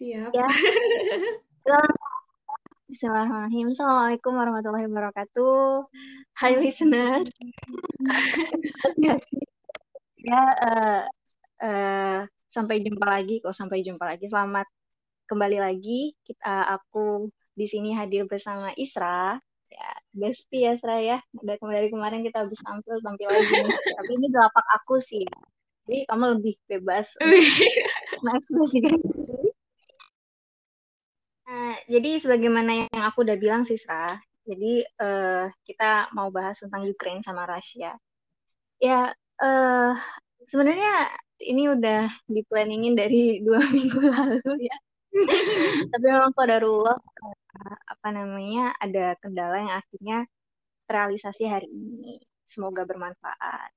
siap. Ya. Bismillahirrahmanirrahim. Assalamualaikum warahmatullahi wabarakatuh. Hai listeners. ya, uh, uh, sampai jumpa lagi. Kok sampai jumpa lagi. Selamat kembali lagi. Kita, uh, aku di sini hadir bersama Isra. Ya, bestie ya Isra ya. Dari kemarin kita habis tampil tampil lagi. Tapi ini lapak aku sih. Jadi kamu lebih bebas. mengekspresikan Nah, jadi sebagaimana yang aku udah bilang sih, Sra, jadi uh, kita mau bahas tentang Ukraine sama Rusia. Ya, uh, sebenarnya ini udah di planningin dari dua minggu lalu ya. Tapi memang pada uh, apa namanya ada kendala yang akhirnya terrealisasi hari ini. Semoga bermanfaat.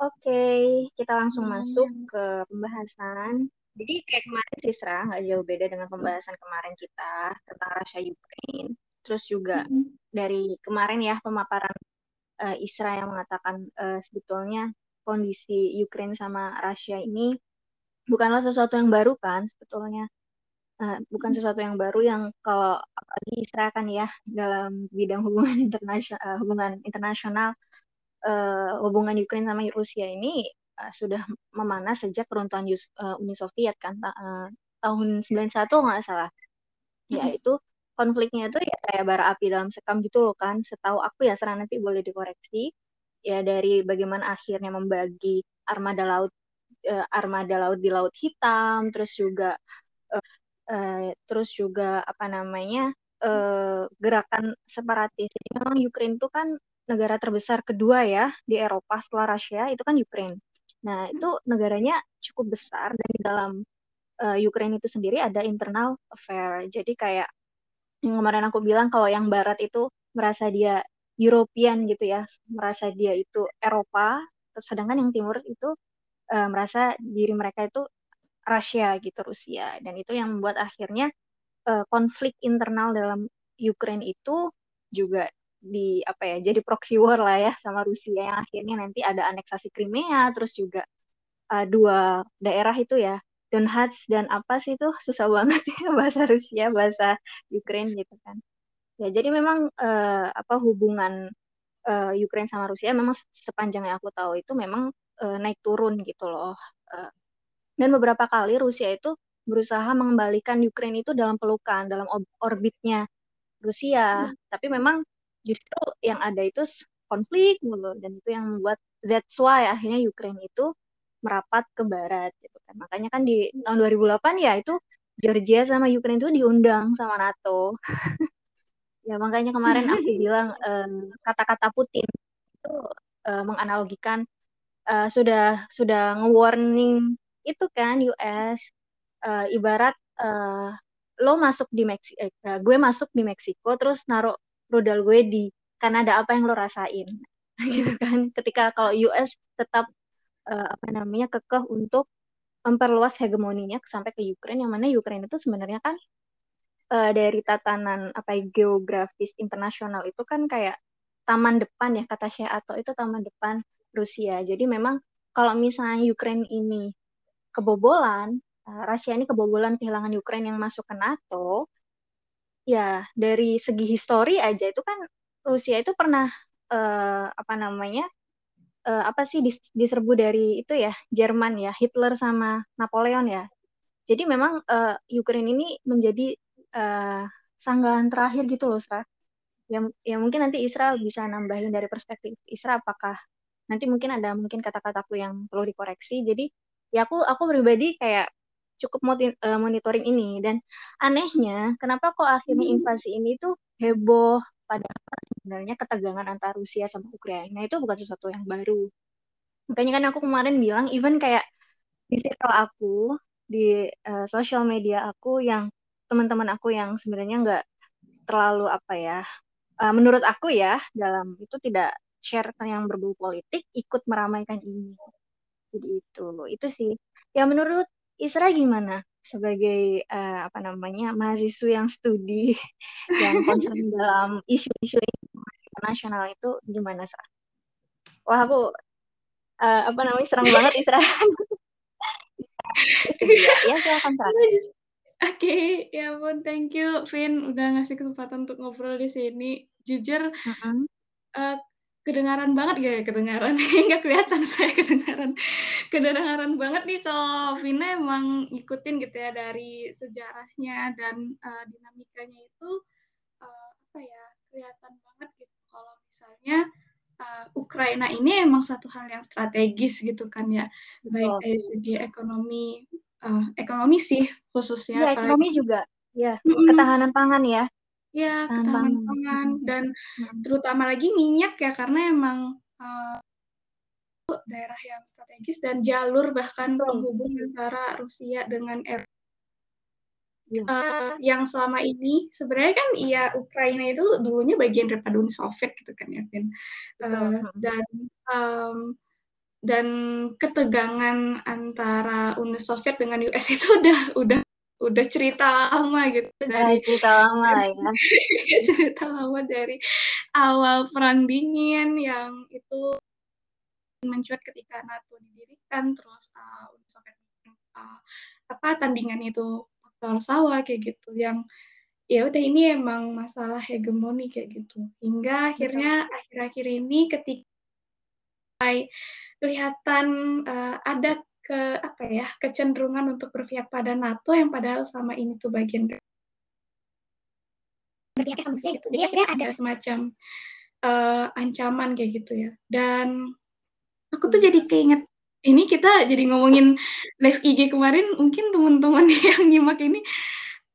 Oke, okay, kita langsung masuk ke pembahasan jadi kayak kemarin sih Sra, nggak jauh beda dengan pembahasan kemarin kita tentang Rusia Ukraine. Terus juga mm -hmm. dari kemarin ya pemaparan uh, Isra yang mengatakan uh, sebetulnya kondisi Ukraine sama Rusia ini bukanlah sesuatu yang baru kan sebetulnya. Uh, bukan sesuatu yang baru yang kalau apalagi Isra kan ya dalam bidang hubungan internasional uh, hubungan internasional uh, hubungan Ukraine sama Rusia ini uh, sudah memanas sejak keruntuhan uh, Uni Soviet kan uh, tahun 91 nggak salah. Ya itu konfliknya itu ya kayak bara api dalam sekam gitu loh kan. Setahu aku ya serang nanti boleh dikoreksi. Ya dari bagaimana akhirnya membagi armada laut uh, armada laut di Laut Hitam, terus juga uh, uh, terus juga apa namanya uh, gerakan separatis. Jadi memang Ukraine itu kan negara terbesar kedua ya di Eropa setelah Rusia itu kan Ukraine. Nah, itu negaranya cukup besar dan di dalam uh, Ukraine itu sendiri ada internal affair. Jadi kayak yang kemarin aku bilang kalau yang barat itu merasa dia European gitu ya, merasa dia itu Eropa, sedangkan yang timur itu uh, merasa diri mereka itu Rusia gitu, Rusia. Dan itu yang membuat akhirnya uh, konflik internal dalam Ukraine itu juga di apa ya jadi proxy war lah ya sama Rusia yang akhirnya nanti ada aneksasi Crimea terus juga uh, dua daerah itu ya Donetsk dan apa sih itu? Susah banget ya bahasa Rusia bahasa Ukraine gitu kan. Ya jadi memang uh, apa hubungan uh, Ukraine sama Rusia memang sepanjang yang aku tahu itu memang uh, naik turun gitu loh uh, dan beberapa kali Rusia itu berusaha mengembalikan Ukraine itu dalam pelukan dalam orbitnya Rusia. Hmm. tapi memang justru yang ada itu konflik mulu dan itu yang membuat that's why akhirnya Ukraine itu merapat ke barat gitu kan. Makanya kan di tahun 2008 ya itu Georgia sama Ukraine itu diundang sama NATO. ya makanya kemarin aku bilang kata-kata um, Putin itu uh, menganalogikan uh, sudah sudah nge-warning itu kan US uh, ibarat uh, lo masuk di Meksiko, eh, gue masuk di Meksiko terus naruh rudal gue di Kanada apa yang lo rasain? Gitu kan. Ketika kalau US tetap uh, apa namanya kekeh untuk memperluas hegemoninya sampai ke Ukraine yang mana Ukraine itu sebenarnya kan uh, dari tatanan apa geografis internasional itu kan kayak taman depan ya kata Syekh atau itu taman depan Rusia. Jadi memang kalau misalnya Ukraine ini kebobolan uh, Rusia ini kebobolan kehilangan Ukraine yang masuk ke NATO ya dari segi histori aja itu kan Rusia itu pernah uh, apa namanya uh, apa sih dis diserbu dari itu ya Jerman ya Hitler sama Napoleon ya. Jadi memang uh, Ukraine ini menjadi uh, sanggahan terakhir gitu loh Sra. Ya, ya mungkin nanti Isra bisa nambahin dari perspektif Isra apakah nanti mungkin ada mungkin kata-kataku yang perlu dikoreksi. Jadi ya aku aku pribadi kayak cukup uh, monitoring ini. Dan anehnya kenapa kok akhirnya hmm. invasi ini tuh heboh? Padahal sebenarnya ketegangan antara Rusia sama Ukraina itu bukan sesuatu yang baru. Makanya kan aku kemarin bilang even kayak di circle aku di uh, sosial media aku yang teman-teman aku yang sebenarnya nggak terlalu apa ya uh, menurut aku ya dalam itu tidak share yang berbau politik ikut meramaikan ini. Jadi itu itu sih. Ya menurut Isra gimana sebagai uh, apa namanya mahasiswa yang studi yang concern dalam isu-isu internasional itu gimana Sra? Wah aku uh, apa namanya serang banget Isra. ya silakan Sra. Oke, Ya ampun, thank you, Vin, udah ngasih kesempatan untuk ngobrol di sini. Jujur, Mm-mm. uh, kedengaran banget ya kedengaran? Nggak kelihatan saya kedengaran. Kedengaran banget nih kalau Vina emang ikutin gitu ya dari sejarahnya dan uh, dinamikanya itu uh, apa ya kelihatan banget gitu kalau misalnya uh, Ukraina ini emang satu hal yang strategis gitu kan ya, Betul. baik dari segi ekonomi uh, ekonomi sih khususnya. Iya, ekonomi juga. Ya, ketahanan pangan ya. Ya, ketahanan pangan, dan hmm. terutama lagi minyak ya karena emang uh, daerah yang strategis dan jalur bahkan Betul. penghubung antara Rusia dengan Eropa. Ya. Uh, yang selama ini sebenarnya kan iya Ukraina itu dulunya bagian daripada Uni Soviet gitu kan ya Vin uh, dan um, dan ketegangan antara Uni Soviet dengan US itu udah udah udah cerita lama gitu dari cerita lama ya. Cerita lama dari awal perang dingin yang itu mencuat ketika NATO didirikan terus uh, Uni Soviet uh, apa tandingan itu faktor sawah kayak gitu yang ya udah ini emang masalah hegemoni kayak gitu. Hingga akhirnya akhir-akhir ini ketika kelihatan uh, ada ke apa ya kecenderungan untuk berpihak pada NATO yang padahal sama ini tuh bagian berpihak sama Rusia gitu. Jadi akhirnya ada semacam uh, ancaman kayak gitu ya. Dan aku tuh jadi keinget ini kita jadi ngomongin live IG kemarin mungkin teman-teman yang nyimak ini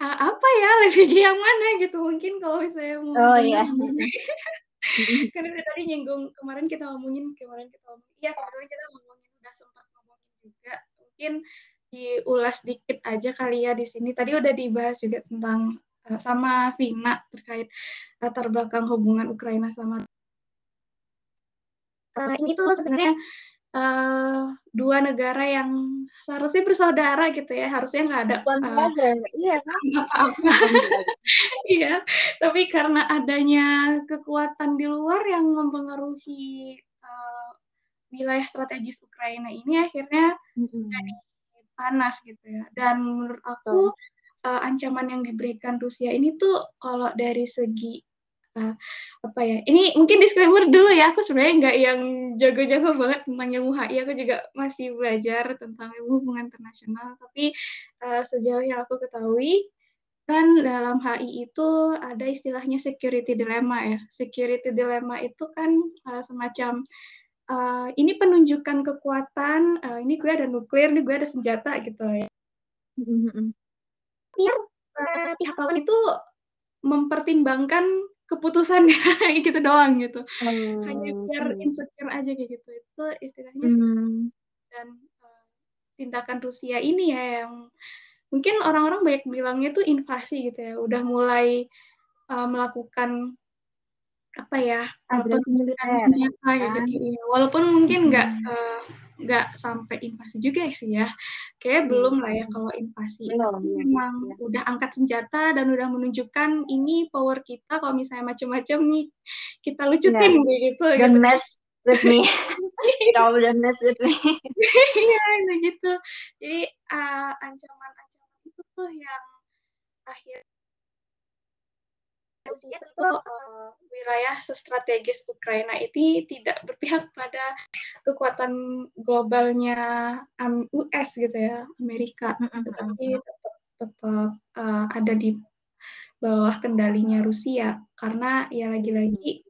uh, apa ya live IG yang mana gitu mungkin kalau misalnya mau Oh iya. karena tadi nyinggung kemarin kita ngomongin kemarin kita ngomongin iya kebetulan kita ngomongin udah sempat ngomongin juga mungkin diulas dikit aja kali ya di sini. Tadi udah dibahas juga tentang uh, sama Vina terkait latar belakang hubungan Ukraina sama uh, ini tuh sebenarnya uh, dua negara yang seharusnya bersaudara gitu ya. Harusnya nggak ada uh, iya kan? Apa-apa iya tapi karena adanya kekuatan di luar yang mempengaruhi uh, wilayah strategis Ukraina ini akhirnya mm-hmm. jadi panas gitu ya. Dan menurut aku uh, ancaman yang diberikan Rusia ini tuh kalau dari segi uh, apa ya ini mungkin disclaimer dulu ya aku sebenarnya nggak yang jago-jago banget tentang ilmu HI aku juga masih belajar tentang ilmu hubungan internasional tapi uh, sejauh yang aku ketahui kan dalam HI itu ada istilahnya security dilemma ya. Security dilemma itu kan uh, semacam uh, ini penunjukan kekuatan uh, ini gue ada nuklir ini gue ada senjata gitu ya. Biar uh, pihak lawan itu mempertimbangkan keputusannya gitu doang gitu. Hmm. hanya biar insecure aja kayak gitu. Itu istilahnya hmm. dan uh, tindakan Rusia ini ya yang mungkin orang-orang banyak bilangnya itu invasi gitu ya. Udah mulai uh, melakukan apa ya penggunaan senjata gitu, gitu ya. walaupun mungkin nggak hmm. uh, nggak sampai invasi juga sih ya kayak hmm. belum lah ya kalau invasi belum, tapi ya. memang ya. udah angkat senjata dan udah menunjukkan ini power kita kalau misalnya macam-macam nih kita lucutin yeah. gitu don't gitu. mess with me stop don't mess with me iya gitu jadi uh, ancaman-ancaman itu tuh yang akhir Rusia tentu uh, wilayah strategis Ukraina ini tidak berpihak pada kekuatan globalnya um, US gitu ya Amerika, tetapi tetap tetap uh, ada di bawah kendalinya Rusia karena ya lagi-lagi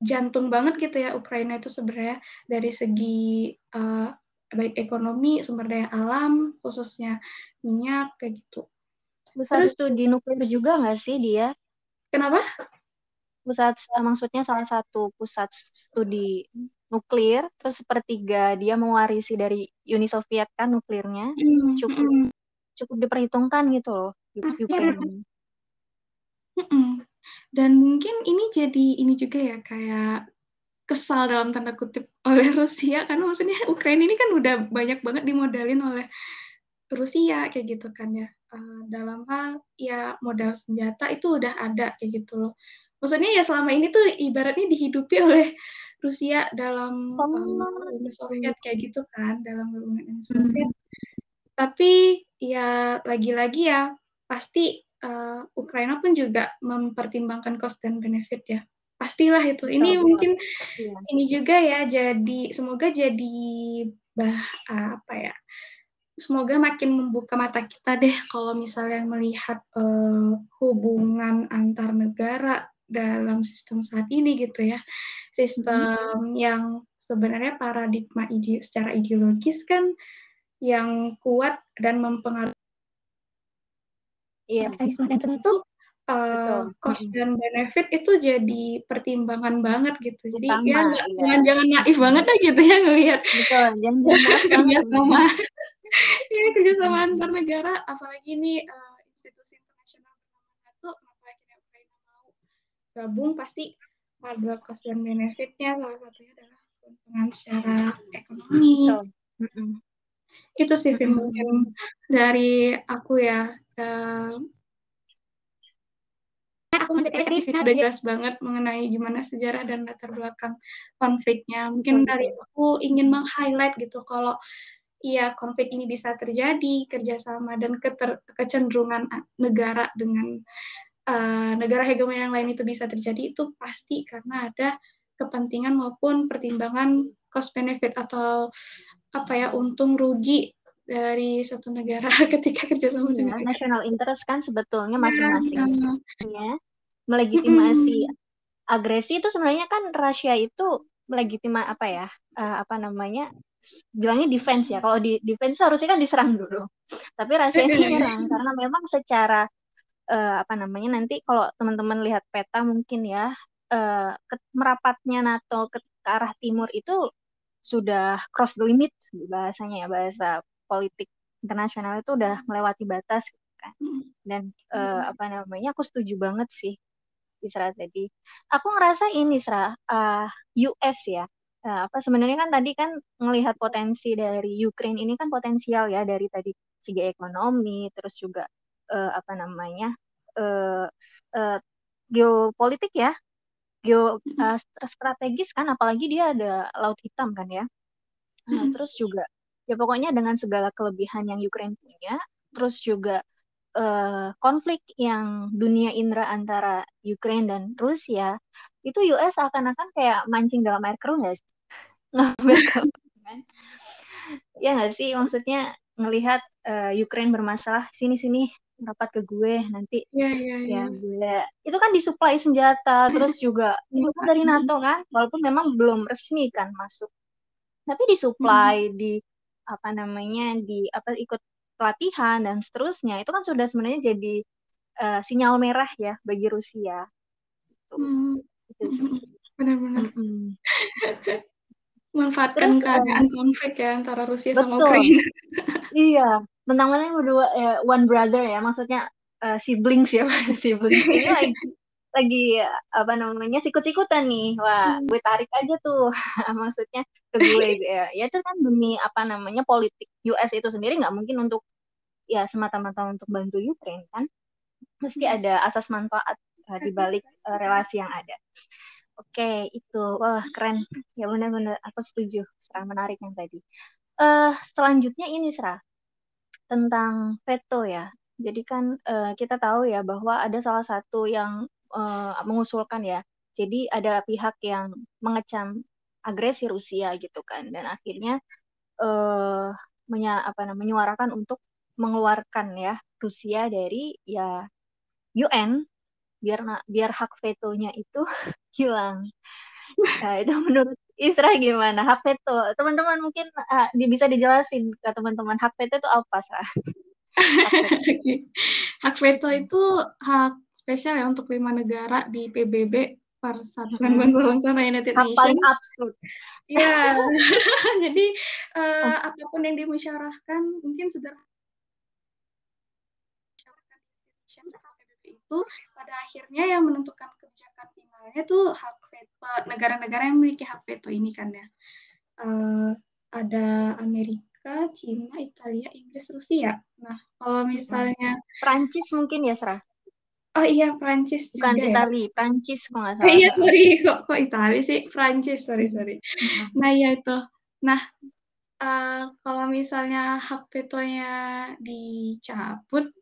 jantung banget gitu ya Ukraina itu sebenarnya dari segi uh, baik ekonomi sumber daya alam khususnya minyak kayak gitu. Terus studi nuklir juga nggak sih dia? Kenapa? Pusat eh, maksudnya salah satu pusat studi nuklir, terus sepertiga dia mewarisi dari Uni Soviet kan nuklirnya, mm, cukup mm. cukup diperhitungkan gitu loh Ukraina. Mm, Dan mungkin ini jadi ini juga ya kayak kesal dalam tanda kutip oleh Rusia karena maksudnya Ukraina ini kan udah banyak banget dimodalin oleh Rusia kayak gitu kan ya uh, dalam hal ya modal senjata itu udah ada kayak gitu loh maksudnya ya selama ini tuh ibaratnya dihidupi oleh Rusia dalam oh, Uni Soviet kayak gitu kan dalam hubungan Uni Soviet hmm. tapi ya lagi-lagi ya pasti uh, Ukraina pun juga mempertimbangkan cost dan benefit ya. Pastilah itu. Ini betul. mungkin ya. ini juga ya jadi semoga jadi bah apa ya semoga makin membuka mata kita deh kalau misalnya melihat uh, hubungan antar negara dalam sistem saat ini gitu ya sistem hmm. yang sebenarnya paradigma ide secara ideologis kan yang kuat dan mempengaruhi Iya, dan tentu uh, cost dan benefit itu jadi pertimbangan banget gitu. Jadi Utama, ya nggak iya. jangan jangan naif banget lah gitu ya ngelihat. Betul, jangan kerja sama. ya kerja sama antar negara, apalagi ini uh, institusi internasional NATO, kenapa akhirnya Ukraina mau gabung pasti ada cost dan benefitnya. Salah satunya adalah keuntungan secara ekonomi. Betul. Mm -mm. Itu sih mm -mm. mungkin dari aku ya. Uh, aku mendekati udah jelas banget mengenai gimana sejarah dan latar belakang konfliknya. Mungkin dari aku ingin meng-highlight gitu kalau iya konflik ini bisa terjadi kerjasama dan keter, kecenderungan negara dengan uh, negara hegemoni yang lain itu bisa terjadi itu pasti karena ada kepentingan maupun pertimbangan cost benefit atau apa ya untung rugi dari suatu negara ketika kerjasama ya, dengan national interest kan sebetulnya iya, masing-masing. ya, melegitimasi hmm. agresi itu sebenarnya kan Rusia itu melegitima apa ya uh, apa namanya bilangnya defense ya. Kalau di defense harusnya kan diserang dulu. Tapi Rusia ini nyerang karena memang secara uh, apa namanya nanti kalau teman-teman lihat peta mungkin ya uh, ke, merapatnya NATO ke, ke arah timur itu sudah cross the limit bahasanya ya bahasa politik internasional itu udah melewati batas gitu kan. Dan uh, apa namanya aku setuju banget sih Isra tadi. Aku ngerasa ini Isra uh, US ya. Uh, apa sebenarnya kan tadi kan melihat potensi dari Ukraine ini kan potensial ya dari tadi segi ekonomi terus juga uh, apa namanya uh, uh, geopolitik ya geo uh, strategis kan apalagi dia ada laut hitam kan ya. Nah, terus juga ya pokoknya dengan segala kelebihan yang Ukraine punya terus juga uh, konflik yang dunia indera antara Ukraine dan Rusia itu US akan-akan kayak mancing dalam air keruh nggak sih? kan? Ya nggak sih maksudnya ngelihat uh, Ukraine bermasalah sini-sini rapat ke gue nanti yeah, yeah, ya yeah. gue itu kan disuplai senjata terus juga itu kan dari NATO kan walaupun memang belum resmi kan masuk tapi disuplai hmm. di apa namanya di apa ikut pelatihan dan seterusnya itu kan sudah sebenarnya jadi uh, sinyal merah ya bagi Rusia. Hmm. Benar-benar. Hmm. Manfaatkan Terus, keadaan um, konflik ya antara Rusia betul. sama Ukraina. iya, menang-menang berdua ya, one brother ya, maksudnya uh, siblings ya, siblings ini lagi lagi apa namanya sikut-sikutan nih wah hmm. gue tarik aja tuh maksudnya ke gue ya ya itu kan demi apa namanya politik US itu sendiri nggak mungkin untuk ya semata-mata untuk bantu Ukraine kan mesti hmm. ada asas manfaat uh, di balik uh, relasi yang ada. Oke, itu wah keren. Ya benar-benar aku setuju. Serah menarik yang tadi. Uh, selanjutnya ini Serah tentang veto ya. Jadi kan uh, kita tahu ya bahwa ada salah satu yang uh, mengusulkan ya. Jadi ada pihak yang mengecam agresi Rusia gitu kan dan akhirnya uh, menya, apa menyuarakan untuk mengeluarkan ya Rusia dari ya UN biar biar hak vetonya itu hilang. Nah, itu menurut Isra gimana hak veto? Teman-teman mungkin uh, bisa dijelasin ke teman-teman hak veto itu apa, Sra? hak veto itu hak spesial ya untuk lima negara di PBB Persatuan Bangsa-Bangsa United Nations. paling absurd. Ya, jadi uh, oh. apa pun yang dimusyawarahkan mungkin sederhana itu pada akhirnya yang menentukan kebijakan finalnya tuh hak veto negara-negara yang memiliki hak veto ini kan ya. Uh, ada Amerika, Cina, Italia, Inggris, Rusia. Nah, kalau misalnya Prancis mungkin ya, Serah? Oh iya, Prancis Bukan juga Itali, ya? Prancis kok nggak salah. Eh, iya, sorry, kok kok Itali sih? Prancis, sorry, sorry. Nah, iya itu. Nah, uh, kalau misalnya hak vetonya dicabut,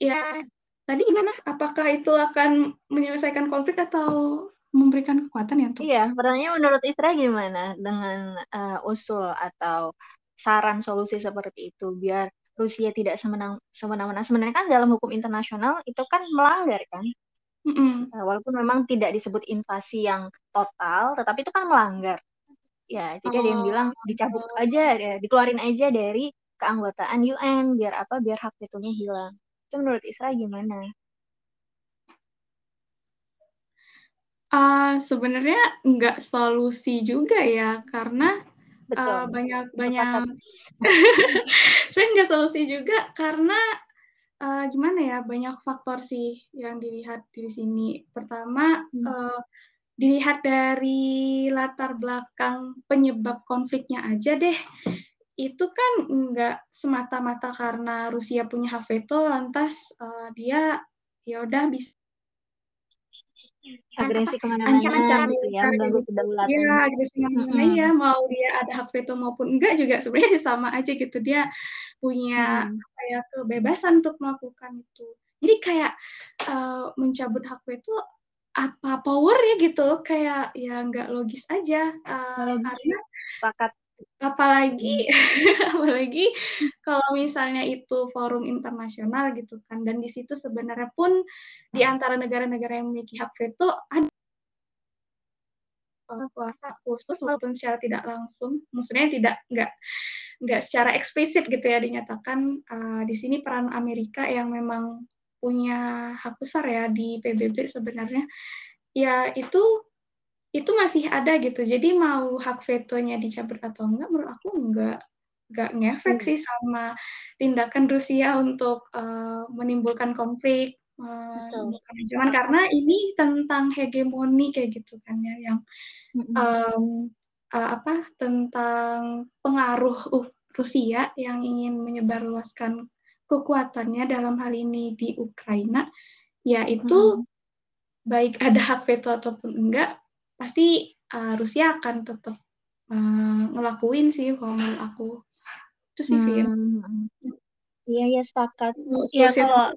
ya tadi gimana? Apakah itu akan menyelesaikan konflik atau memberikan kekuatan ya untuk? Iya, pertanyaannya menurut Isra gimana dengan uh, usul atau saran solusi seperti itu biar Rusia tidak semena-mena. Sebenarnya kan dalam hukum internasional itu kan melanggar kan. Mm -hmm. walaupun memang tidak disebut invasi yang total, tetapi itu kan melanggar. Ya, jadi oh. ada yang bilang oh, dicabut aja, ya, dikeluarin aja dari keanggotaan UN biar apa? Biar hak vetonya hilang. Itu menurut Isra gimana? Uh, sebenarnya nggak solusi juga ya, karena Betul. Uh, banyak banyak sebenarnya nggak solusi juga karena uh, gimana ya banyak faktor sih yang dilihat di sini pertama hmm. uh, dilihat dari latar belakang penyebab konfliknya aja deh itu kan nggak semata-mata karena Rusia punya hak veto lantas uh, dia ya udah bisa agresi ke mana-mana ancaman gitu ya mengganggu kedaulatan. Ya agresi ke mana-mana hmm. ya mau dia ada hak veto maupun enggak juga sebenarnya sama aja gitu. Dia punya hmm. kayak kebebasan untuk melakukan itu. Jadi kayak uh, mencabut hak veto apa powernya gitu kayak ya nggak logis aja uh, karena sepakat apalagi hmm. apalagi kalau misalnya itu forum internasional gitu kan dan di situ sebenarnya pun di antara negara-negara yang memiliki hak veto ada kuasa khusus walaupun secara tidak langsung maksudnya tidak nggak nggak secara eksplisit gitu ya dinyatakan uh, di sini peran Amerika yang memang punya hak besar ya di PBB sebenarnya. Ya itu itu masih ada gitu. Jadi mau hak vetonya dicabut atau enggak, menurut aku enggak enggak ngefek hmm. sih sama tindakan Rusia untuk uh, menimbulkan konflik, menimbulkan ancaman karena ini tentang hegemoni kayak gitu kan ya, yang um, uh, apa tentang pengaruh uh, Rusia yang ingin menyebarluaskan kekuatannya dalam hal ini di Ukraina, ya itu hmm. baik ada hak veto ataupun enggak pasti uh, Rusia akan tetap uh, ngelakuin sih kalau menurut aku itu sih hmm. Iya ya sepakat. Iya kalau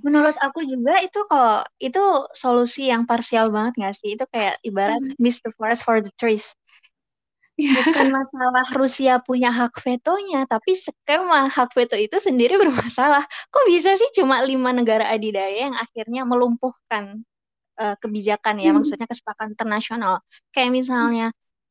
menurut aku juga itu kalau itu solusi yang parsial banget nggak sih? Itu kayak ibarat hmm. miss the forest for the trees. Yeah. Bukan masalah Rusia punya hak vetonya, tapi skema hak veto itu sendiri bermasalah. Kok bisa sih cuma lima negara adidaya yang akhirnya melumpuhkan uh, kebijakan ya, hmm. maksudnya kesepakatan internasional. Kayak misalnya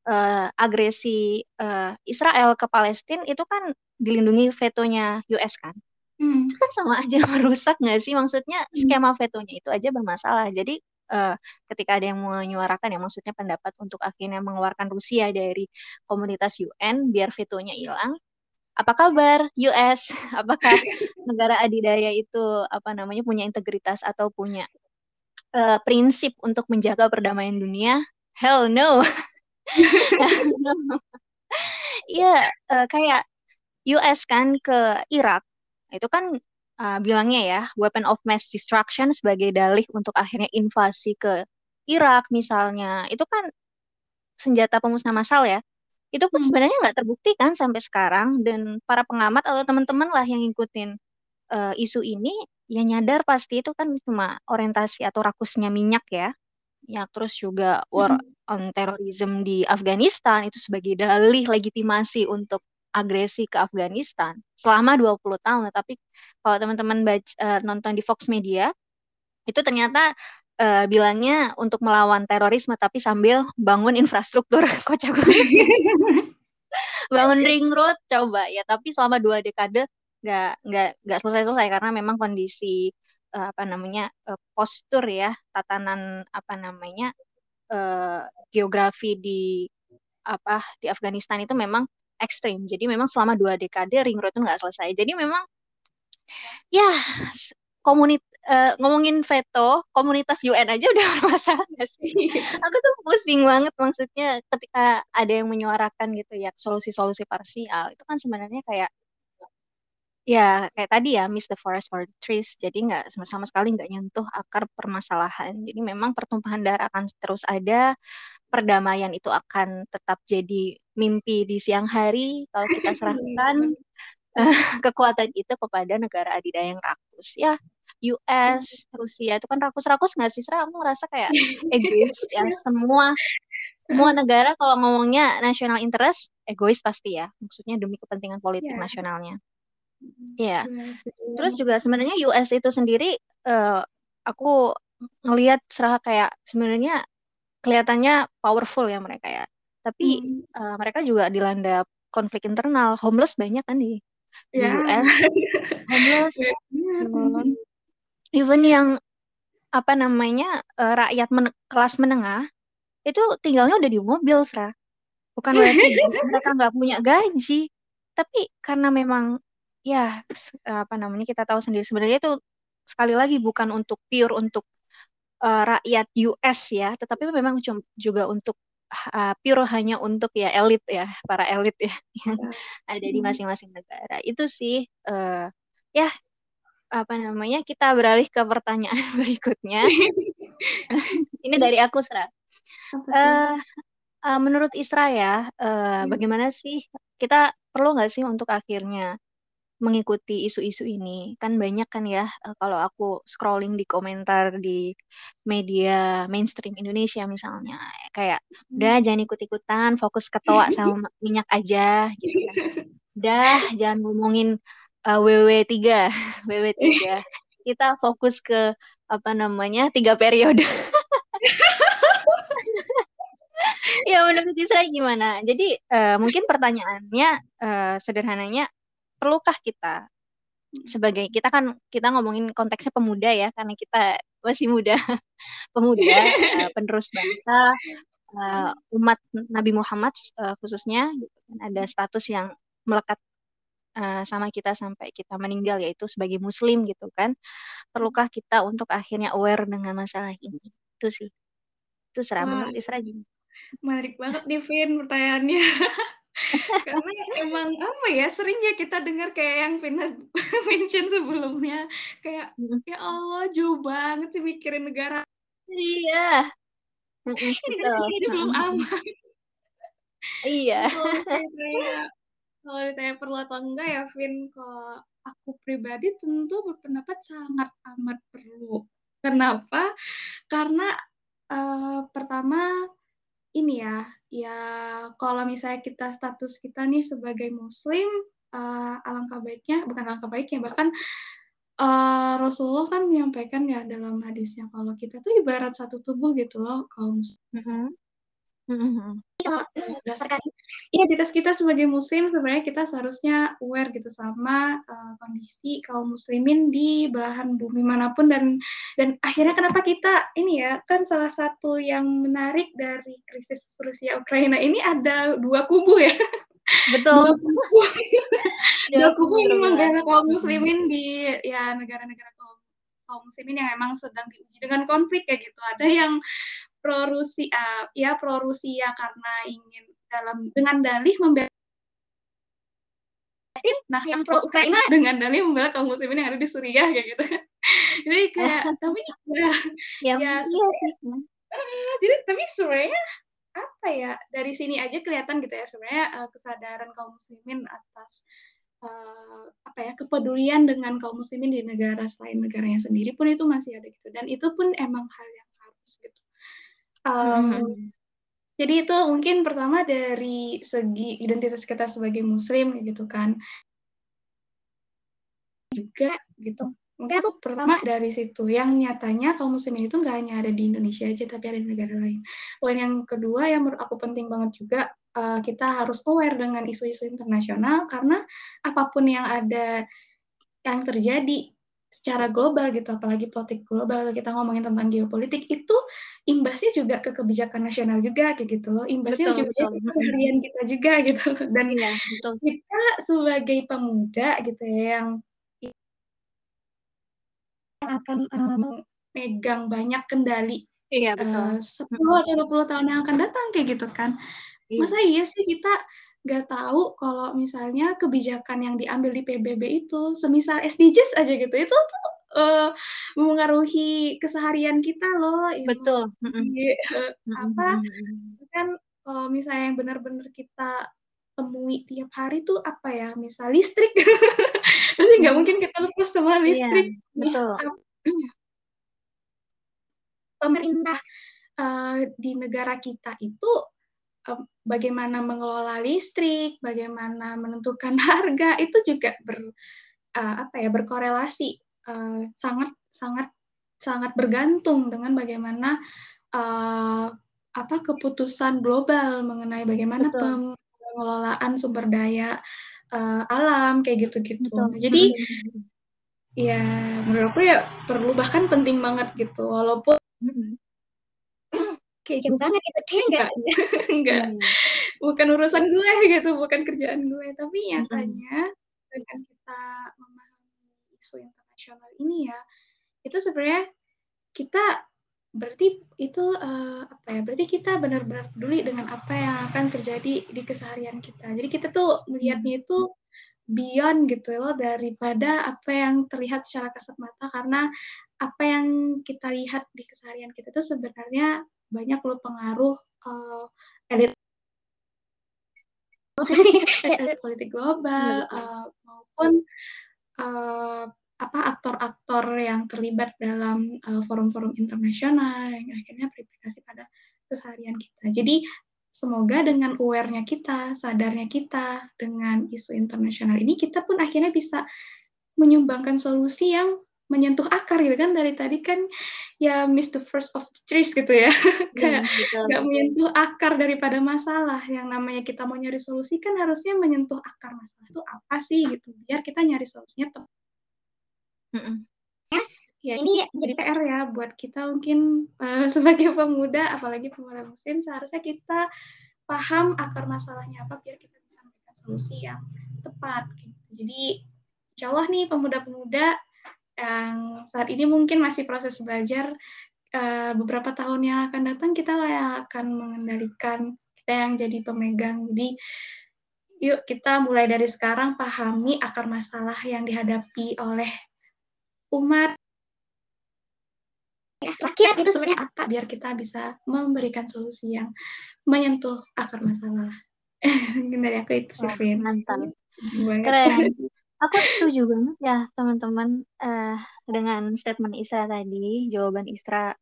uh, agresi uh, Israel ke Palestina itu kan dilindungi vetonya US kan. Hmm. Itu kan sama aja merusak nggak sih? Maksudnya hmm. skema vetonya itu aja bermasalah. Jadi uh, ketika ada yang menyuarakan ya maksudnya pendapat untuk akhirnya mengeluarkan Rusia dari komunitas UN biar vetonya hilang. Apa kabar US? Apakah negara adidaya itu apa namanya punya integritas atau punya uh, prinsip untuk menjaga perdamaian dunia? Hell no. Iya, uh, kayak US kan ke Irak, itu kan uh, bilangnya ya, weapon of mass destruction sebagai dalih untuk akhirnya invasi ke Irak misalnya. Itu kan senjata pemusnah massal ya. Itu pun hmm. sebenarnya nggak terbukti kan sampai sekarang dan para pengamat atau teman-teman lah yang ngikutin uh, isu ini ya nyadar pasti itu kan cuma orientasi atau rakusnya minyak ya. Ya terus juga war hmm. on terrorism di Afghanistan itu sebagai dalih legitimasi untuk agresi ke Afghanistan selama 20 tahun. Tapi kalau teman-teman baca uh, nonton di Fox Media itu ternyata uh, bilangnya untuk melawan terorisme tapi sambil bangun infrastruktur kocak bangun ring road coba ya tapi selama dua dekade nggak nggak nggak selesai selesai karena memang kondisi uh, apa namanya uh, postur ya tatanan apa namanya uh, geografi di apa di Afghanistan itu memang ekstrim. Jadi memang selama dua dekade ring road itu nggak selesai. Jadi memang ya komunit uh, ngomongin veto komunitas UN aja udah bermasalah gak sih? Aku tuh pusing banget maksudnya ketika ada yang menyuarakan gitu ya solusi-solusi parsial itu kan sebenarnya kayak ya kayak tadi ya miss the forest for the trees jadi nggak sama, sama sekali nggak nyentuh akar permasalahan jadi memang pertumpahan darah akan terus ada perdamaian itu akan tetap jadi mimpi di siang hari kalau kita serahkan uh, kekuatan itu kepada negara adidaya yang rakus ya US, Rusia itu kan rakus-rakus nggak sih? Serah aku ngerasa kayak egois ya semua semua negara kalau ngomongnya national interest egois pasti ya. Maksudnya demi kepentingan politik yeah. nasionalnya. Iya. Yeah. Terus juga sebenarnya US itu sendiri uh, aku ngelihat serah kayak sebenarnya kelihatannya powerful ya mereka ya. Tapi hmm. uh, mereka juga dilanda konflik internal, homeless banyak kan di, di yeah. US. homeless. um, even yang apa namanya uh, rakyat men kelas menengah itu tinggalnya udah di mobil, Sra. Bukan berarti mereka nggak punya gaji, tapi karena memang ya apa namanya kita tahu sendiri sebenarnya itu sekali lagi bukan untuk pure untuk uh, rakyat US ya, tetapi memang juga untuk uh, pure hanya untuk ya elit ya, para elit ya yang ya. ada di hmm. masing-masing negara. Itu sih uh, ya apa namanya kita beralih ke pertanyaan berikutnya. Ini dari aku Sra. Uh, uh, menurut Isra ya, uh, bagaimana sih kita perlu nggak sih untuk akhirnya mengikuti isu-isu ini. Kan banyak kan ya uh, kalau aku scrolling di komentar di media mainstream Indonesia misalnya kayak udah hmm. jangan ikut-ikutan, fokus ketua sama minyak aja gitu kan. Udah jangan ngomongin uh, WW3, WW3. Kita fokus ke apa namanya? tiga periode. ya menurut saya gimana? Jadi uh, mungkin pertanyaannya uh, sederhananya perlukah kita? Sebagai kita kan kita ngomongin konteksnya pemuda ya karena kita masih muda pemuda uh, penerus bangsa uh, umat Nabi Muhammad uh, khususnya gitu kan. Ada status yang melekat uh, sama kita sampai kita meninggal yaitu sebagai muslim gitu kan. Perlukah kita untuk akhirnya aware dengan masalah ini? Itu sih. Itu serah menurut Isra menarik banget nih Vin pertanyaannya Karena emang apa ya, sering ya kita dengar kayak yang Vina mention sebelumnya, kayak, "Ya Allah jauh banget sih mikirin negara." Iya. Ini sendiri belum aman. Iya. Kalau ditanya kalau ditanya perlu atau enggak ya Vin, kalau aku pribadi tentu berpendapat sangat amat perlu. Kenapa? Karena, uh, pertama ini ya, ya kalau misalnya kita status kita nih sebagai muslim, uh, alangkah baiknya bukan alangkah baiknya, bahkan, uh, Rasulullah kan menyampaikan ya dalam hadisnya kalau kita tuh ibarat satu tubuh gitu loh kaum mm Mm-hmm. Berdasarkan identitas kita sebagai muslim sebenarnya kita seharusnya aware gitu sama uh, kondisi kaum muslimin di belahan bumi mana pun dan dan akhirnya kenapa kita ini ya kan salah satu yang menarik dari krisis Rusia Ukraina ini ada dua kubu ya. Betul. Dua kubu, dua kubu yang kaum muslimin di ya negara-negara kaum kaum muslimin yang emang sedang diuji dengan konflik kayak gitu. Ada yang pro Rusia ya pro Rusia karena ingin dalam dengan dalih membela nah yang pro Ukraina dengan dalih membela kaum muslimin yang ada di Suriah kayak gitu jadi kayak tapi ya ya, ya iya sih. Uh, jadi tapi sebenarnya apa ya dari sini aja kelihatan gitu ya sebenarnya uh, kesadaran kaum muslimin atas uh, apa ya kepedulian dengan kaum muslimin di negara selain negaranya sendiri pun itu masih ada gitu. Dan itu pun emang hal yang harus gitu Um, jadi itu mungkin pertama dari segi identitas kita sebagai muslim gitu kan. Juga gitu. Mungkin aku pertama dari situ yang nyatanya kaum muslimin itu nggak hanya ada di Indonesia aja tapi ada di negara lain. Poin yang kedua yang menurut aku penting banget juga uh, kita harus aware dengan isu-isu internasional karena apa pun yang ada yang terjadi secara global gitu, apalagi politik global kita ngomongin tentang geopolitik itu imbasnya juga ke kebijakan nasional juga kayak gitu loh, imbasnya betul, juga betul. ke keseharian kita juga gitu dan iya, betul. kita sebagai pemuda gitu ya yang akan um, megang banyak kendali iya, betul. Uh, 10 atau 20 tahun yang akan datang kayak gitu kan. Iya. Masa iya sih kita nggak tahu kalau misalnya kebijakan yang diambil di PBB itu, semisal SDGs aja gitu, itu tuh uh, keseharian kita loh. Betul. Di, uh, apa kan kalau misalnya yang benar-benar kita temui tiap hari tuh apa ya, misal listrik, pasti nggak mungkin kita lepas sama iya, listrik. Iya, betul. pemerintah uh, di negara kita itu bagaimana mengelola listrik, bagaimana menentukan harga itu juga ber uh, apa ya berkorelasi uh, sangat sangat sangat bergantung dengan bagaimana uh, apa keputusan global mengenai bagaimana pengelolaan sumber daya alam kayak gitu-gitu. Jadi ya menurut aku ya perlu bahkan penting banget gitu walaupun kayak jauh banget itu kayak enggak. enggak. Hmm. bukan urusan gue gitu bukan kerjaan gue. Tapi nyatanya hmm. dengan kita memahami isu internasional ini ya itu sebenarnya kita berarti itu uh, apa ya berarti kita benar-benar peduli dengan apa yang akan terjadi di keseharian kita. Jadi kita tuh melihatnya itu beyond gitu loh daripada apa yang terlihat secara kasat mata. Karena apa yang kita lihat di keseharian kita itu sebenarnya banyak loh pengaruh uh, elit elit politik global uh, maupun uh, apa aktor-aktor yang terlibat dalam forum-forum uh, internasional yang akhirnya berimplikasi pada keseharian kita. Jadi semoga dengan aware-nya kita, sadarnya kita dengan isu internasional ini, kita pun akhirnya bisa menyumbangkan solusi yang menyentuh akar gitu kan. Dari tadi kan ya miss the first of the trees gitu ya, ya kayak nggak menyentuh akar daripada masalah. Yang namanya kita mau nyari solusi kan harusnya menyentuh akar masalah itu apa sih gitu. Biar kita nyari solusinya tepat ya ini jadi PR ya buat kita mungkin uh, sebagai pemuda apalagi pemuda muslim seharusnya kita paham akar masalahnya apa biar kita bisa memberikan solusi yang tepat gitu. jadi insya Allah nih pemuda-pemuda yang saat ini mungkin masih proses belajar uh, beberapa tahun yang akan datang kita lah yang akan mengendalikan kita yang jadi pemegang. Jadi yuk kita mulai dari sekarang pahami akar masalah yang dihadapi oleh umat. Rakyat itu sebenarnya apa? Biar kita bisa memberikan solusi yang menyentuh akar masalah. Dari aku itu sih Vin mantap. Keren aku setuju banget ya teman-teman uh, dengan statement Isra tadi jawaban Isra.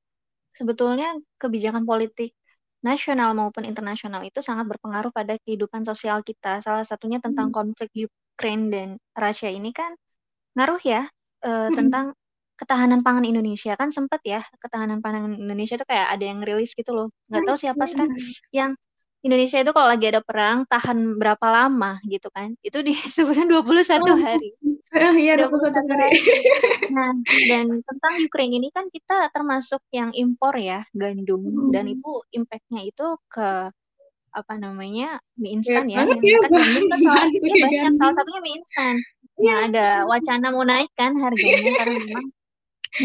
Sebetulnya kebijakan politik nasional maupun internasional itu sangat berpengaruh pada kehidupan sosial kita. Salah satunya tentang hmm. konflik Ukraine dan Rusia ini kan ngaruh ya uh, hmm. tentang ketahanan pangan Indonesia. Kan sempet ya ketahanan pangan Indonesia itu kayak ada yang rilis gitu loh. Nggak tahu siapa sih yang Indonesia itu kalau lagi ada perang tahan berapa lama gitu kan? Itu disebutkan 21 oh. hari. Iya 21 hari. nah dan tentang Ukraine ini kan kita termasuk yang impor ya gandum. Hmm. dan itu impactnya itu ke apa namanya mie instan ya, ya. yang kan gandum kan salah, ya, banyak. salah satunya mie instan. Nah, ada wacana mau naik kan harganya karena memang.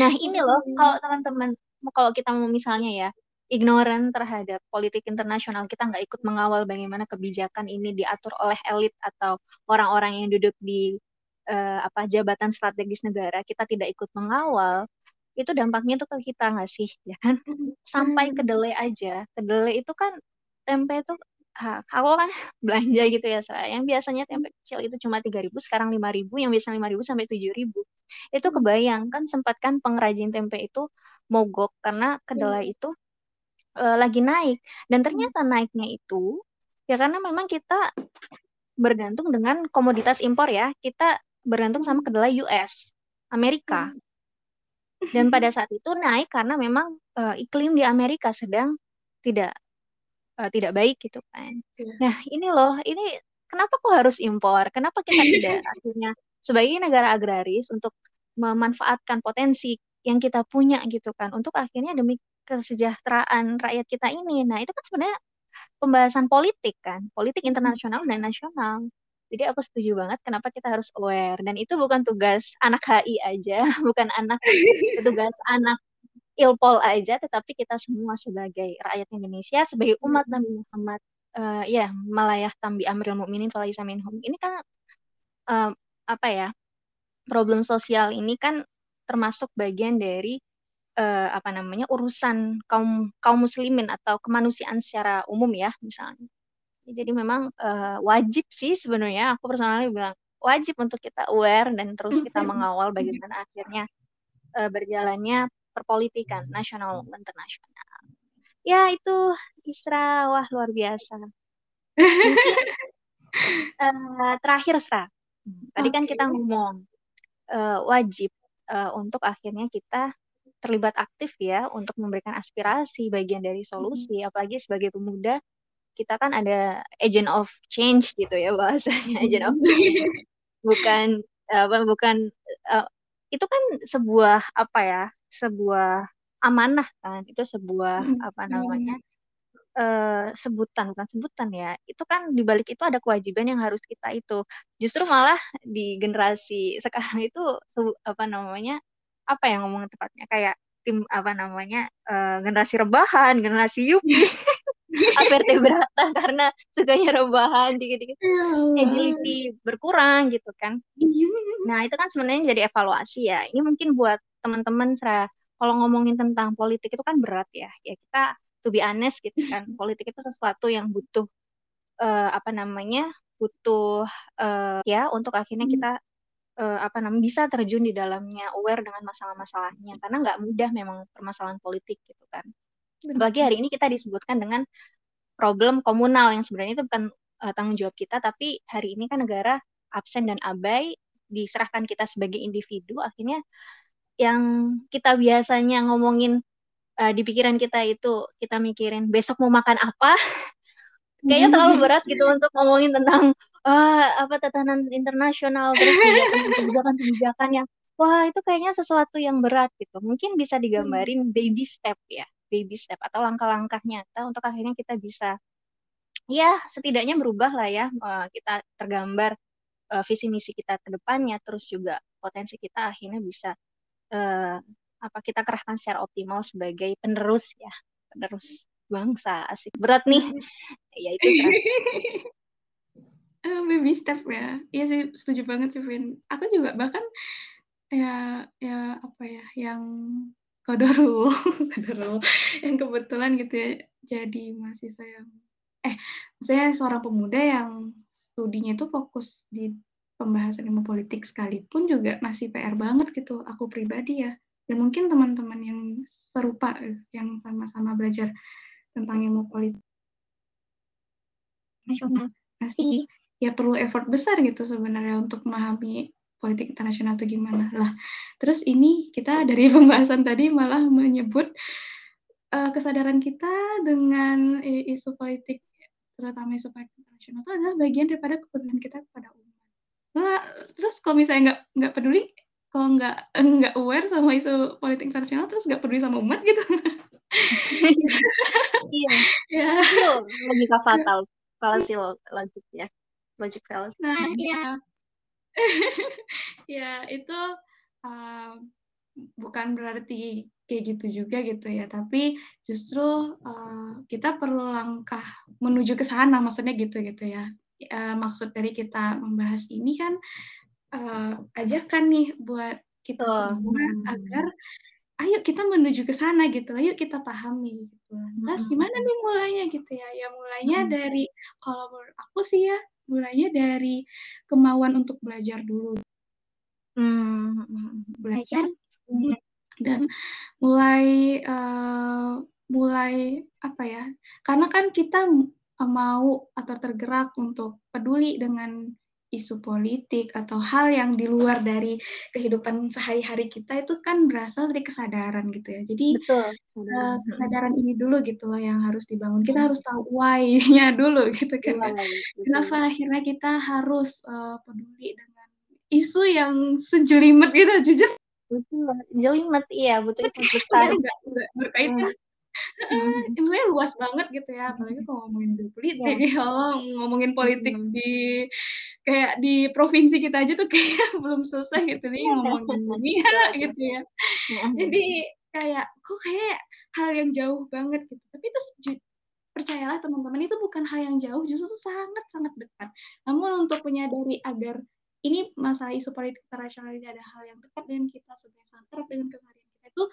Nah, ini loh, kalau teman-teman, kalau kita mau misalnya ya, ignoran terhadap politik internasional, kita nggak ikut mengawal bagaimana kebijakan ini diatur oleh elit atau orang-orang yang duduk di uh, apa jabatan strategis negara, kita tidak ikut mengawal, itu dampaknya tuh ke kita nggak sih, ya kan? Sampai kedelai aja, kedelai itu kan tempe itu aku kan belanja gitu ya saya yang biasanya tempe kecil itu cuma tiga ribu sekarang lima ribu yang biasanya lima ribu sampai tujuh ribu. Itu hmm. kebayang kan sempat kan pengrajin tempe itu mogok karena kedelai hmm. itu uh, lagi naik dan hmm. ternyata naiknya itu ya karena memang kita bergantung dengan komoditas impor ya kita bergantung sama kedelai US Amerika dan pada saat itu naik karena memang uh, iklim di Amerika sedang tidak uh, tidak baik gitu kan. Yeah. Nah ini loh, ini kenapa kok harus impor? Kenapa kita tidak akhirnya sebagai negara agraris untuk memanfaatkan potensi yang kita punya gitu kan untuk akhirnya demi kesejahteraan rakyat kita ini. Nah itu kan sebenarnya pembahasan politik kan, politik internasional dan nasional. Jadi aku setuju banget kenapa kita harus aware dan itu bukan tugas anak HI aja, bukan anak tugas anak ilpol aja, tetapi kita semua sebagai rakyat Indonesia, sebagai umat Nabi Muhammad, uh, ya malayah tambi amril mukminin falaisa minhum. Ini kan uh, apa ya? Problem sosial ini kan termasuk bagian dari uh, apa namanya urusan kaum kaum muslimin atau kemanusiaan secara umum ya misalnya. Jadi memang uh, wajib sih sebenarnya aku personalnya bilang wajib untuk kita aware dan terus kita mengawal bagaimana akhirnya uh, berjalannya perpolitikan nasional maupun internasional. Ya itu Isra, wah luar biasa. Uh, terakhir Isra, tadi okay. kan kita ngomong uh, wajib uh, untuk akhirnya kita terlibat aktif ya untuk memberikan aspirasi bagian dari solusi, apalagi sebagai pemuda kita kan ada agent of change gitu ya bahasanya agent of change. Bukan apa bukan uh, itu kan sebuah apa ya sebuah amanah kan itu sebuah hmm. apa namanya uh, sebutan bukan sebutan ya. Itu kan di balik itu ada kewajiban yang harus kita itu. Justru malah di generasi sekarang itu apa namanya apa yang ngomong tepatnya? Kayak tim apa namanya uh, generasi rebahan generasi yupi. Berata karena sukanya rebahan dikit-dikit. Ya agility berkurang gitu kan. Iya. nah itu kan sebenarnya jadi evaluasi ya. Ini mungkin buat teman-teman kalau ngomongin tentang politik itu kan berat ya. Ya kita to be honest gitu kan politik itu sesuatu yang butuh uh, apa namanya butuh uh, ya untuk akhirnya hmm. kita uh, apa namanya bisa terjun di dalamnya aware dengan masalah-masalahnya. Karena nggak mudah memang permasalahan politik gitu kan. Bagi hari ini kita disebutkan dengan problem komunal yang sebenarnya itu bukan uh, tanggung jawab kita, tapi hari ini kan negara absen dan abai diserahkan kita sebagai individu, akhirnya yang kita biasanya ngomongin uh, di pikiran kita itu kita mikirin besok mau makan apa, kayaknya terlalu berat gitu untuk ngomongin tentang uh, apa tatanan internasional terus kebijakan-kebijakan yang wah itu kayaknya sesuatu yang berat gitu. Mungkin bisa digambarin baby step ya baby step atau langkah-langkah nyata untuk akhirnya kita bisa ya setidaknya berubah lah ya uh, kita tergambar uh, visi misi kita ke depannya terus juga potensi kita akhirnya bisa uh, apa kita kerahkan secara optimal sebagai penerus ya penerus bangsa. Asik. Berat nih. Ya itu kan uh, baby step ya. Iya sih setuju banget sih Vin. Aku juga bahkan ya ya apa ya yang Kodoro, Kodoro yang kebetulan gitu ya jadi mahasiswa yang eh maksudnya seorang pemuda yang studinya itu fokus di pembahasan ilmu politik sekalipun juga masih PR banget gitu aku pribadi ya. Dan mungkin teman-teman yang serupa yang sama-sama belajar tentang ilmu politik. Nasional masih ya perlu effort besar gitu sebenarnya untuk memahami politik internasional itu gimana lah. Terus ini kita dari pembahasan tadi malah menyebut uh, kesadaran kita dengan isu politik terutama isu politik internasional itu adalah bagian daripada kepedulian kita kepada umat. Nah, terus kalau misalnya nggak nggak peduli, kalau nggak nggak aware sama isu politik internasional, terus nggak peduli sama umat gitu. iya. ya. logika fatal, fallacy logic ya, logic fallacy. Nah, iya. ya itu uh, bukan berarti kayak gitu juga gitu ya tapi justru uh, kita perlu langkah menuju ke sana maksudnya gitu gitu ya uh, maksud dari kita membahas ini kan uh, ajakan nih buat kita oh. semua agar ayo kita menuju ke sana gitu ayo kita pahami gitu terus gimana nih mulainya gitu ya ya mulainya hmm. dari kalau menurut aku sih ya mulainya dari kemauan untuk belajar dulu. Hmm, belajar dan mulai uh, mulai apa ya? Karena kan kita mau atau tergerak untuk peduli dengan isu politik atau hal yang di luar dari kehidupan sehari-hari kita itu kan berasal dari kesadaran gitu ya. Jadi Betul. Uh, kesadaran ini dulu gitu loh yang harus dibangun. Kita harus tahu why-nya dulu gitu kan. Ya. Kenapa akhirnya kita harus uh, peduli dengan isu yang sejelimet gitu jujur. Betul, jelimet iya, betul itu besar. berkaitan hmm. Intinya luas banget gitu ya, apalagi kalau ngomongin politik yeah. ya, ngomongin politik hmm. di kayak di provinsi kita aja tuh kayak belum selesai gitu nih ngomongin dunia gitu ya. Jadi kayak kok kayak hal yang jauh banget gitu. Tapi itu percayalah teman-teman itu bukan hal yang jauh, justru itu sangat sangat dekat. Namun untuk menyadari agar ini masalah isu politik internasional ini ada hal yang dekat dengan kita sebagai sangat dengan keseharian kita itu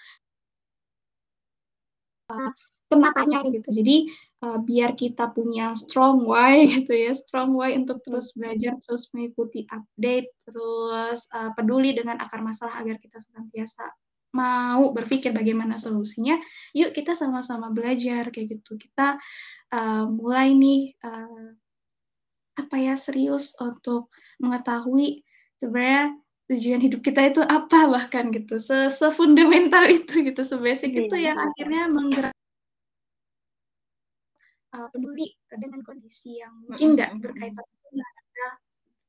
uh, gitu. Jadi uh, biar kita punya strong why gitu ya, strong why untuk terus belajar, terus mengikuti update, terus uh, peduli dengan akar masalah agar kita senantiasa mau berpikir bagaimana solusinya, yuk kita sama-sama belajar kayak gitu. Kita uh, mulai nih uh, apa ya serius untuk mengetahui sebenarnya tujuan hidup kita itu apa bahkan gitu. Se sefundamental itu gitu sebasic yeah, itu yang yeah. akhirnya menggerak uh, peduli dengan kondisi yang mungkin nggak mm -hmm. berkaitan dengan kita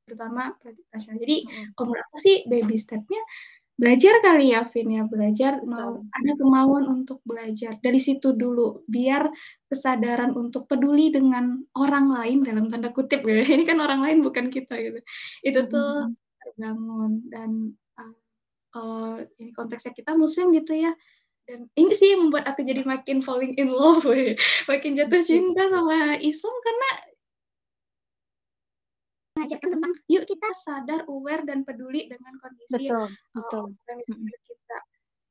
terutama nasional jadi mm -hmm. kalau menurut aku sih baby stepnya belajar kali ya Vin ya. Belajar mau ada kemauan untuk belajar. Dari situ dulu biar kesadaran untuk peduli dengan orang lain dalam tanda kutip ya. Ini kan orang lain bukan kita gitu. Itu tuh mm -hmm terbangun dan uh, kalau ini konteksnya kita muslim gitu ya. Dan ini sih yang membuat aku jadi makin falling in love we. makin jatuh cinta sama Islam karena mengajarkan tentang yuk kita sadar aware dan peduli dengan kondisi betul, uh, betul. kita.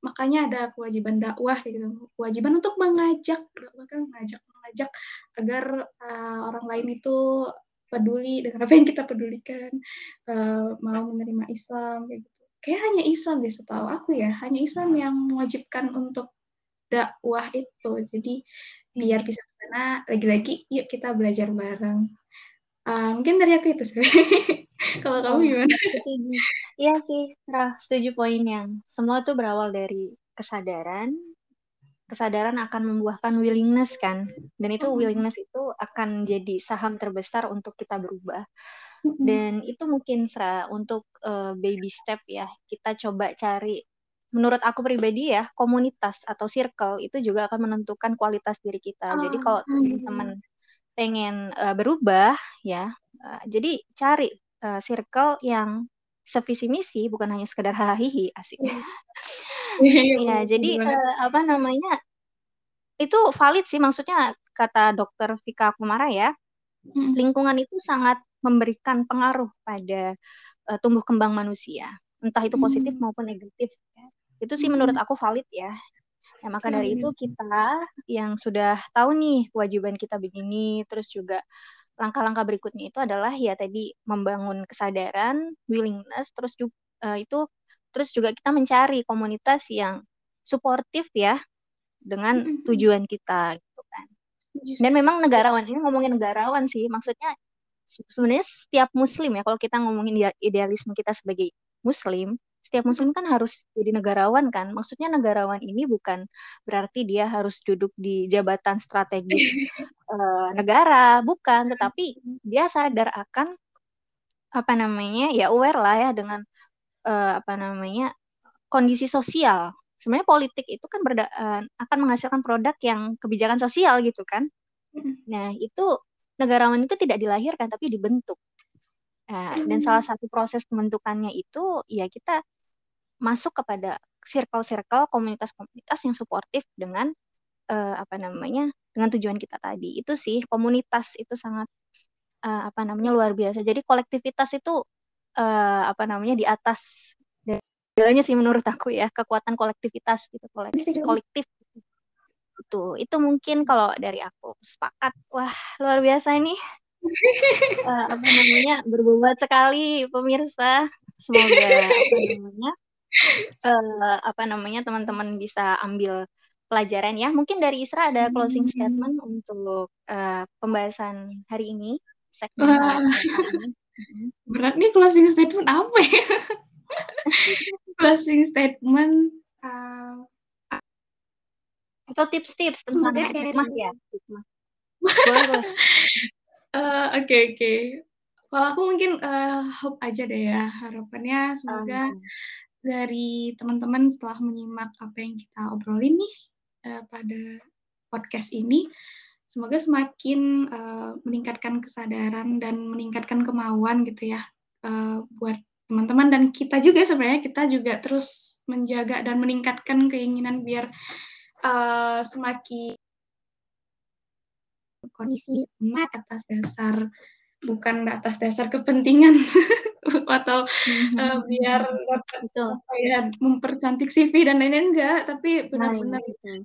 Makanya ada kewajiban dakwah gitu. Kewajiban untuk mengajak bahkan mengajak mengajak agar uh, orang lain itu peduli dengan apa yang kita pedulikan uh, mau menerima Islam kayak gitu. Kayak hanya Islam deh setahu aku ya. Hanya Islam yang mewajibkan untuk dakwah itu. Jadi biar bisa ke sana lagi-lagi yuk kita belajar bareng. Uh, mungkin dari aku itu sih. Kalau kamu oh, gimana? setuju. Iya sih Rah, setuju poin yang semua tuh berawal dari kesadaran kesadaran akan membuahkan willingness kan. Dan itu willingness itu akan jadi saham terbesar untuk kita berubah. Dan itu mungkin Sra untuk uh, baby step ya. Kita coba cari menurut aku pribadi ya komunitas atau circle itu juga akan menentukan kualitas diri kita. Jadi oh, kalau teman-teman pengen uh, berubah ya uh, jadi cari uh, circle yang sevisi misi bukan hanya sekedar hahihi asik Iya, iya jadi uh, apa namanya itu valid sih maksudnya kata dokter Vika Kumara ya hmm. lingkungan itu sangat memberikan pengaruh pada uh, tumbuh kembang manusia entah itu positif hmm. maupun negatif ya. itu sih hmm. menurut aku valid ya ya maka dari itu kita yang sudah tahu nih kewajiban kita begini terus juga langkah-langkah berikutnya itu adalah ya tadi membangun kesadaran willingness terus juga uh, itu terus juga kita mencari komunitas yang suportif ya dengan tujuan kita gitu kan. Dan memang negarawan ini ngomongin negarawan sih, maksudnya sebenarnya setiap muslim ya kalau kita ngomongin idealisme kita sebagai muslim, setiap muslim kan harus jadi negarawan kan. Maksudnya negarawan ini bukan berarti dia harus duduk di jabatan strategis uh, negara, bukan, tetapi dia sadar akan apa namanya ya aware lah ya dengan uh, apa namanya kondisi sosial. Sebenarnya politik itu kan berda uh, akan menghasilkan produk yang kebijakan sosial gitu kan. Nah itu negarawan itu tidak dilahirkan tapi dibentuk. Nah, dan salah satu proses pembentukannya itu ya kita masuk kepada circle-circle komunitas-komunitas yang suportif dengan uh, apa namanya dengan tujuan kita tadi itu sih komunitas itu sangat uh, apa namanya luar biasa jadi kolektivitas itu uh, apa namanya di atas. Segalanya sih menurut aku ya kekuatan kolektivitas gitu kolektif kolektif. Itu itu mungkin kalau dari aku sepakat. Wah luar biasa ini. Uh, apa namanya berbobot sekali pemirsa. Semoga apa namanya uh, apa namanya teman-teman bisa ambil pelajaran ya. Mungkin dari Isra ada closing hmm. statement untuk uh, pembahasan hari ini segmen ini berat nih closing statement apa ya? Closing statement uh, atau tips-tips tentang mas ya? Oke oke. Kalau aku mungkin uh, hope aja deh ya harapannya semoga um. dari teman-teman setelah menyimak apa yang kita obrolin nih uh, pada podcast ini semoga semakin uh, meningkatkan kesadaran dan meningkatkan kemauan gitu ya uh, buat teman-teman dan kita juga sebenarnya kita juga terus menjaga dan meningkatkan keinginan biar uh, semakin kondisi umat atas dasar bukan atas dasar kepentingan atau mm-hmm. uh, biar dapat ya mempercantik CV dan lain-lain enggak. Tapi benar-benar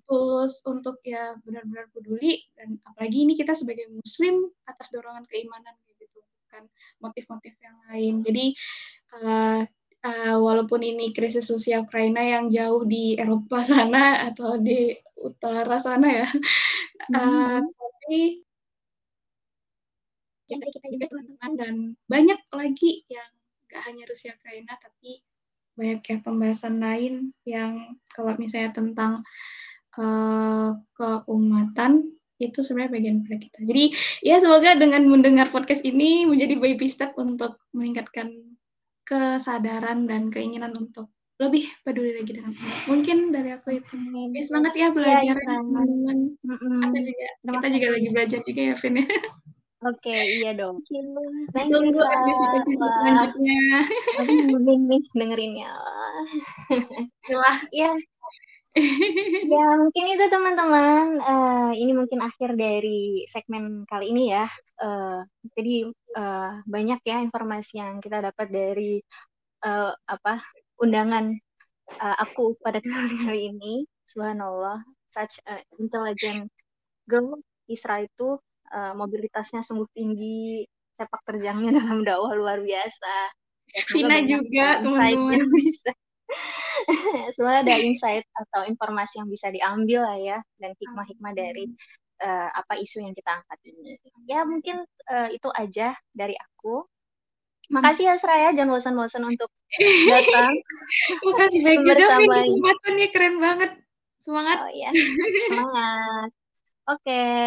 tulus untuk ya benar-benar peduli. Dan apalagi ini kita sebagai muslim atas dorongan keimanan gitu. Bukan motif-motif yang lain. Jadi uh, uh, walaupun ini krisis Rusia Ukraina yang jauh di Eropa sana atau di utara sana ya, mm-hmm. uh, tapi yang dari kita juga teman-teman dan banyak lagi yang gak hanya Rusia Ukraina tapi banyak ya pembahasan lain yang kalau misalnya tentang uh, keumatan itu sebenarnya bagian dari kita. Jadi ya semoga dengan mendengar podcast ini menjadi baby step untuk meningkatkan kesadaran dan keinginan untuk lebih peduli lagi dengan Allah. Mungkin dari aku itu. Ya, semangat ya belajar ya, teman-teman. Mm juga kita juga lagi belajar juga ya, Vin ya. Oke, okay, iya dong. Tunggu episode selanjutnya. Aku nih dengerinnya. Wah. Ya, ya mungkin itu teman-teman uh, ini mungkin akhir dari segmen kali ini ya uh, jadi uh, banyak ya informasi yang kita dapat dari uh, apa undangan uh, aku pada kali ini subhanallah such a intelligent girl Isra itu uh, mobilitasnya sungguh tinggi sepak terjangnya dalam dakwah luar biasa Vina juga teman-teman bisa sebenarnya ada insight atau informasi yang bisa diambil lah ya dan hikmah-hikmah dari uh, apa isu yang kita angkat ini. Ya mungkin uh, itu aja dari aku. Makasih ya Seraya, jangan bosan-bosan untuk datang. Makasih banyak juga kesempatannya keren banget. Semangat. Oh ya, semangat. Oke. Okay.